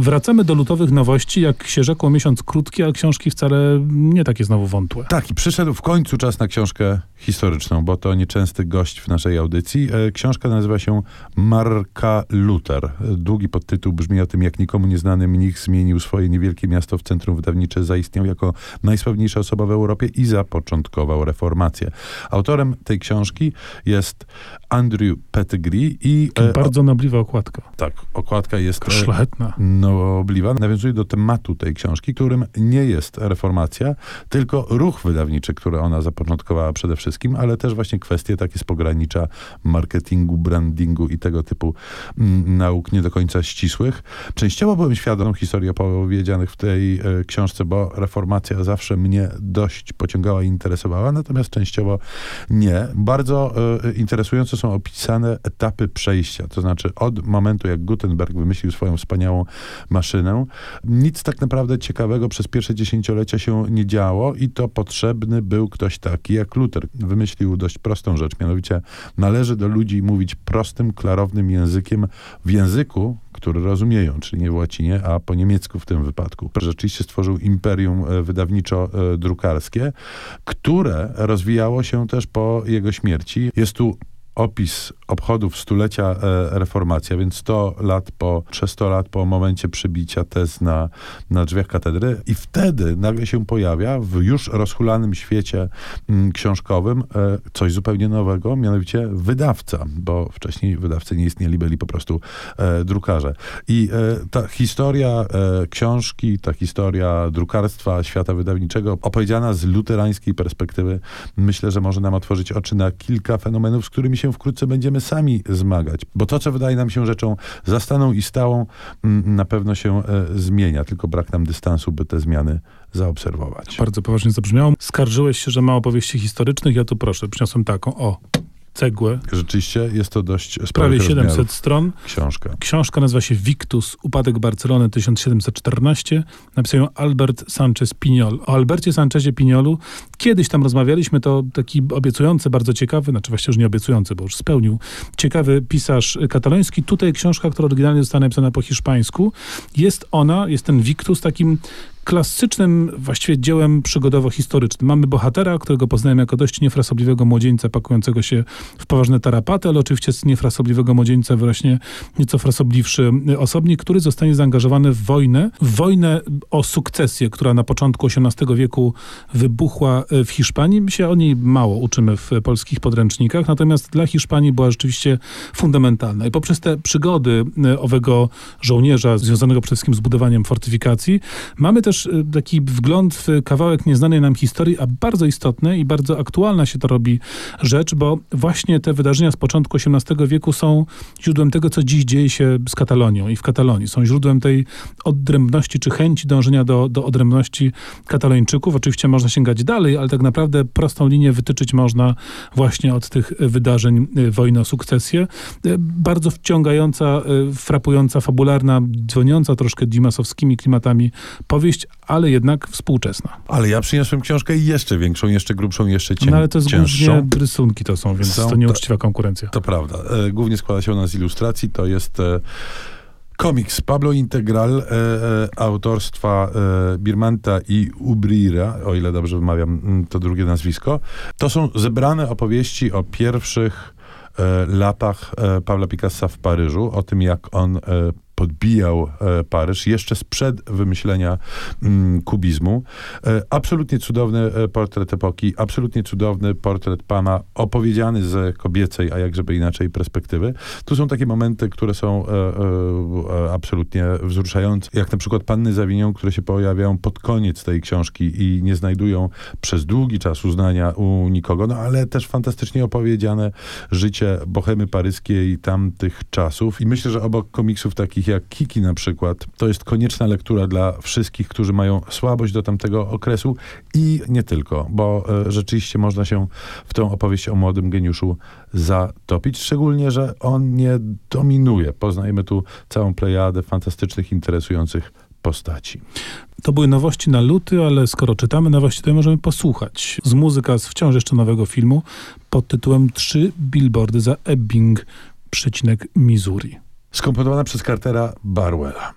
Wracamy do lutowych nowości, jak się rzekło, miesiąc krótki, a książki wcale nie takie znowu wątłe. Tak, i przyszedł w końcu czas na książkę historyczną, bo to nieczęsty gość w naszej audycji. E, książka nazywa się Marka Luther. Długi podtytuł brzmi o tym, jak nikomu nieznany mnich zmienił swoje niewielkie miasto w centrum wydawnicze, zaistniał jako najsławniejsza osoba w Europie i zapoczątkował reformację. Autorem tej książki jest Andrew Pettigrew i... e, Bardzo nobliwa okładka. Tak, okładka jest... E, szlachetna nobliwa nawiązuje do tematu tej książki, którym nie jest reformacja, tylko ruch wydawniczy, który ona zapoczątkowała przede wszystkim, ale też właśnie kwestie takie z pogranicza marketingu, brandingu i tego typu mm, nauk nie do końca ścisłych. Częściowo byłem świadom historii opowiedzianych w tej e, książce, bo reformacja zawsze mnie dość pociągała i interesowała, natomiast częściowo nie. Bardzo e, interesujące są opisane etapy przejścia, to znaczy od momentu, jak Gutenberg wymyślił swoją wspaniałą maszynę. Nic tak naprawdę ciekawego przez pierwsze dziesięciolecia się nie działo i to potrzebny był ktoś taki jak Luther. Wymyślił dość prostą rzecz, mianowicie należy do ludzi mówić prostym, klarownym językiem, w języku, który rozumieją, czyli nie w łacinie, a po niemiecku w tym wypadku. Rzeczywiście stworzył imperium e, wydawniczo-drukarskie, które rozwijało się też po jego śmierci. Jest tu opis obchodów stulecia e, reformacji, więc 100 lat po, 300 lat po momencie przybicia tez na, na drzwiach katedry i wtedy nagle się pojawia w już rozhulanym świecie mm, książkowym e, coś zupełnie nowego, mianowicie wydawca, bo wcześniej wydawcy nie istnieli, byli po prostu e, drukarze. I ta historia książki, ta historia drukarstwa, świata wydawniczego, opowiedziana z luterańskiej perspektywy, myślę, że może nam otworzyć oczy na kilka fenomenów, z którymi się się wkrótce będziemy sami zmagać. Bo to, co wydaje nam się rzeczą zastaną i stałą, mm, na pewno się e, zmienia. Tylko brak nam dystansu, by te zmiany zaobserwować. Bardzo poważnie zabrzmiało. Skarżyłeś się, że ma opowieści historycznych. Ja tu proszę, przyniosłem taką. O, cegłę. Rzeczywiście jest to dość Prawie 700 stron. Książka. Książka nazywa się Victus, Upadek Barcelony 1714. Napisał ją Albert Sanchez Piñol. O Albercie Sanchezie Piñolu kiedyś tam rozmawialiśmy, to taki obiecujący, bardzo ciekawy, znaczy właściwie już nie obiecujący, bo już spełnił, ciekawy pisarz kataloński. Tutaj książka, która oryginalnie została napisana po hiszpańsku. Jest ona, jest ten Victus takim klasycznym właściwie dziełem przygodowo-historycznym. Mamy bohatera, którego poznajemy jako dość niefrasobliwego młodzieńca pakującego się w poważne tarapaty, ale oczywiście z niefrasobliwego młodzieńca wyrośnie nieco frasobliwszy osobnik, który zostanie zaangażowany w wojnę, w wojnę o sukcesję, która na początku XVIII wieku wybuchła w Hiszpanii. My się o niej mało uczymy w polskich podręcznikach, natomiast dla Hiszpanii była rzeczywiście fundamentalna. I poprzez te przygody owego żołnierza, związanego przede wszystkim z budowaniem fortyfikacji, mamy też też y, taki wgląd w kawałek nieznanej nam historii, a bardzo istotne i bardzo aktualna się to robi rzecz, bo właśnie te wydarzenia z początku XVIII wieku są źródłem tego, co dziś dzieje się z Katalonią i w Katalonii. Są źródłem tej odrębności czy chęci dążenia do, do odrębności katalończyków. Oczywiście można sięgać dalej, ale tak naprawdę prostą linię wytyczyć można właśnie od tych wydarzeń y, wojny o sukcesję. Y, bardzo wciągająca, frapująca, fabularna, dzwoniąca troszkę dimasowskimi klimatami powieść, ale jednak współczesna. Ale ja przyniosłem książkę jeszcze większą, jeszcze grubszą, jeszcze cięższą. No ale to jest cięższą. głównie rysunki to są, więc są, to nieuczciwa konkurencja. To, prawda. E, głównie składa się ona z ilustracji. To jest... E, komiks Pablo Integral e, e, autorstwa e, Birmanta i Ubrira, o ile dobrze wymawiam mm, to drugie nazwisko. To są zebrane opowieści o pierwszych e, latach Pabla Picassa w Paryżu, o tym jak on podbijał e, Paryż jeszcze sprzed wymyślenia mm, kubizmu. E, absolutnie cudowny e, portret epoki, absolutnie cudowny portret pana, opowiedziany z kobiecej, a jakżeby inaczej perspektywy. Tu są takie momenty, które są absolutnie wzruszające, jak na przykład Panny Zawinią, które się pojawiają pod koniec tej książki i nie znajdują przez długi czas uznania u nikogo, no ale też fantastycznie opowiedziane życie bohemy paryskiej tamtych czasów. I myślę, że obok komiksów takich takich jak Kiki na przykład, to jest konieczna lektura dla wszystkich, którzy mają słabość do tamtego okresu i nie tylko, bo e, rzeczywiście można się w tę opowieść o młodym geniuszu zatopić, szczególnie, że on nie dominuje. Poznajemy tu całą plejadę fantastycznych, interesujących postaci. To były nowości na luty, ale skoro czytamy nowości, to możemy posłuchać z muzyka z wciąż jeszcze nowego filmu pod tytułem Trzy billboardy za Ebbing, przecinek Missouri skomponowana przez Cartera Barwella.